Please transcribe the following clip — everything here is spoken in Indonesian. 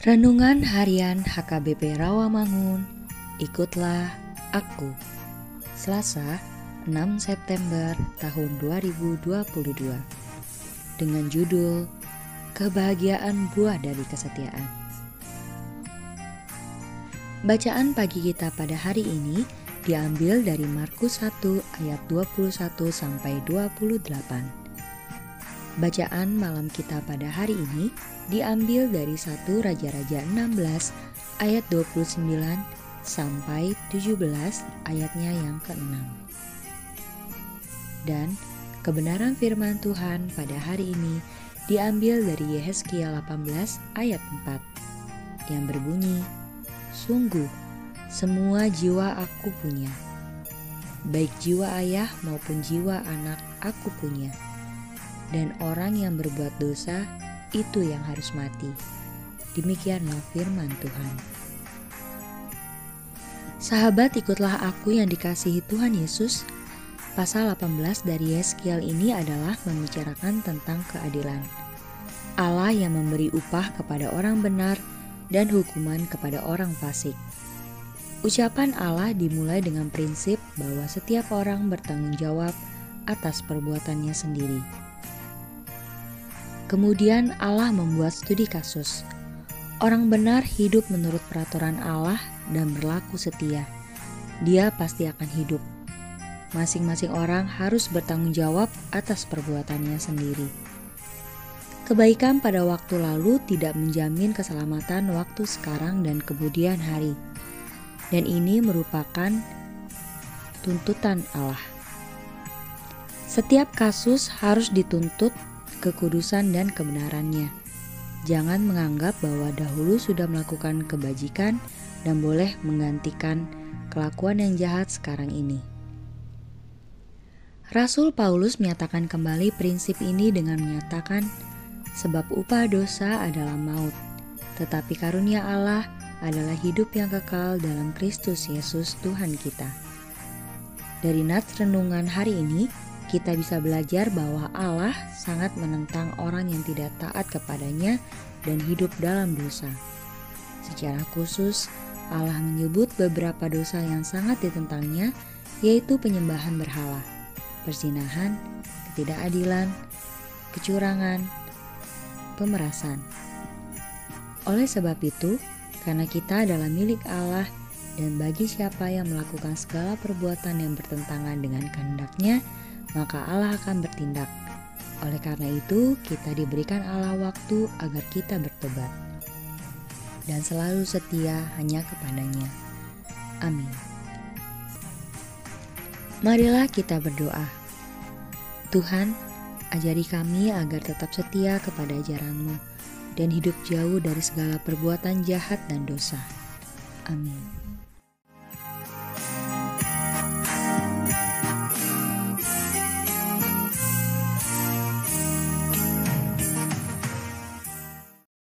Renungan Harian HKBP Rawamangun, ikutlah aku. Selasa, 6 September tahun 2022. Dengan judul Kebahagiaan Buah dari Kesetiaan. Bacaan pagi kita pada hari ini diambil dari Markus 1 ayat 21 sampai 28. Bacaan malam kita pada hari ini diambil dari 1 Raja-Raja 16 ayat 29 sampai 17 ayatnya yang ke-6. Dan kebenaran firman Tuhan pada hari ini diambil dari Yehezkiel 18 ayat 4 yang berbunyi, Sungguh, semua jiwa aku punya, baik jiwa ayah maupun jiwa anak aku punya dan orang yang berbuat dosa itu yang harus mati. Demikianlah firman Tuhan. Sahabat ikutlah aku yang dikasihi Tuhan Yesus. Pasal 18 dari Yeskiel ini adalah membicarakan tentang keadilan. Allah yang memberi upah kepada orang benar dan hukuman kepada orang fasik. Ucapan Allah dimulai dengan prinsip bahwa setiap orang bertanggung jawab atas perbuatannya sendiri. Kemudian Allah membuat studi kasus. Orang benar hidup menurut peraturan Allah dan berlaku setia. Dia pasti akan hidup. Masing-masing orang harus bertanggung jawab atas perbuatannya sendiri. Kebaikan pada waktu lalu tidak menjamin keselamatan waktu sekarang dan kemudian hari. Dan ini merupakan tuntutan Allah. Setiap kasus harus dituntut kekudusan dan kebenarannya. Jangan menganggap bahwa dahulu sudah melakukan kebajikan dan boleh menggantikan kelakuan yang jahat sekarang ini. Rasul Paulus menyatakan kembali prinsip ini dengan menyatakan, "Sebab upah dosa adalah maut, tetapi karunia Allah adalah hidup yang kekal dalam Kristus Yesus Tuhan kita." Dari nats renungan hari ini, kita bisa belajar bahwa Allah sangat menentang orang yang tidak taat kepadanya dan hidup dalam dosa. Secara khusus, Allah menyebut beberapa dosa yang sangat ditentangnya, yaitu penyembahan berhala, persinahan, ketidakadilan, kecurangan, pemerasan. Oleh sebab itu, karena kita adalah milik Allah, dan bagi siapa yang melakukan segala perbuatan yang bertentangan dengan kehendaknya, maka Allah akan bertindak. Oleh karena itu, kita diberikan Allah waktu agar kita bertobat dan selalu setia hanya kepadanya. Amin. Marilah kita berdoa. Tuhan, ajari kami agar tetap setia kepada ajaranmu dan hidup jauh dari segala perbuatan jahat dan dosa. Amin.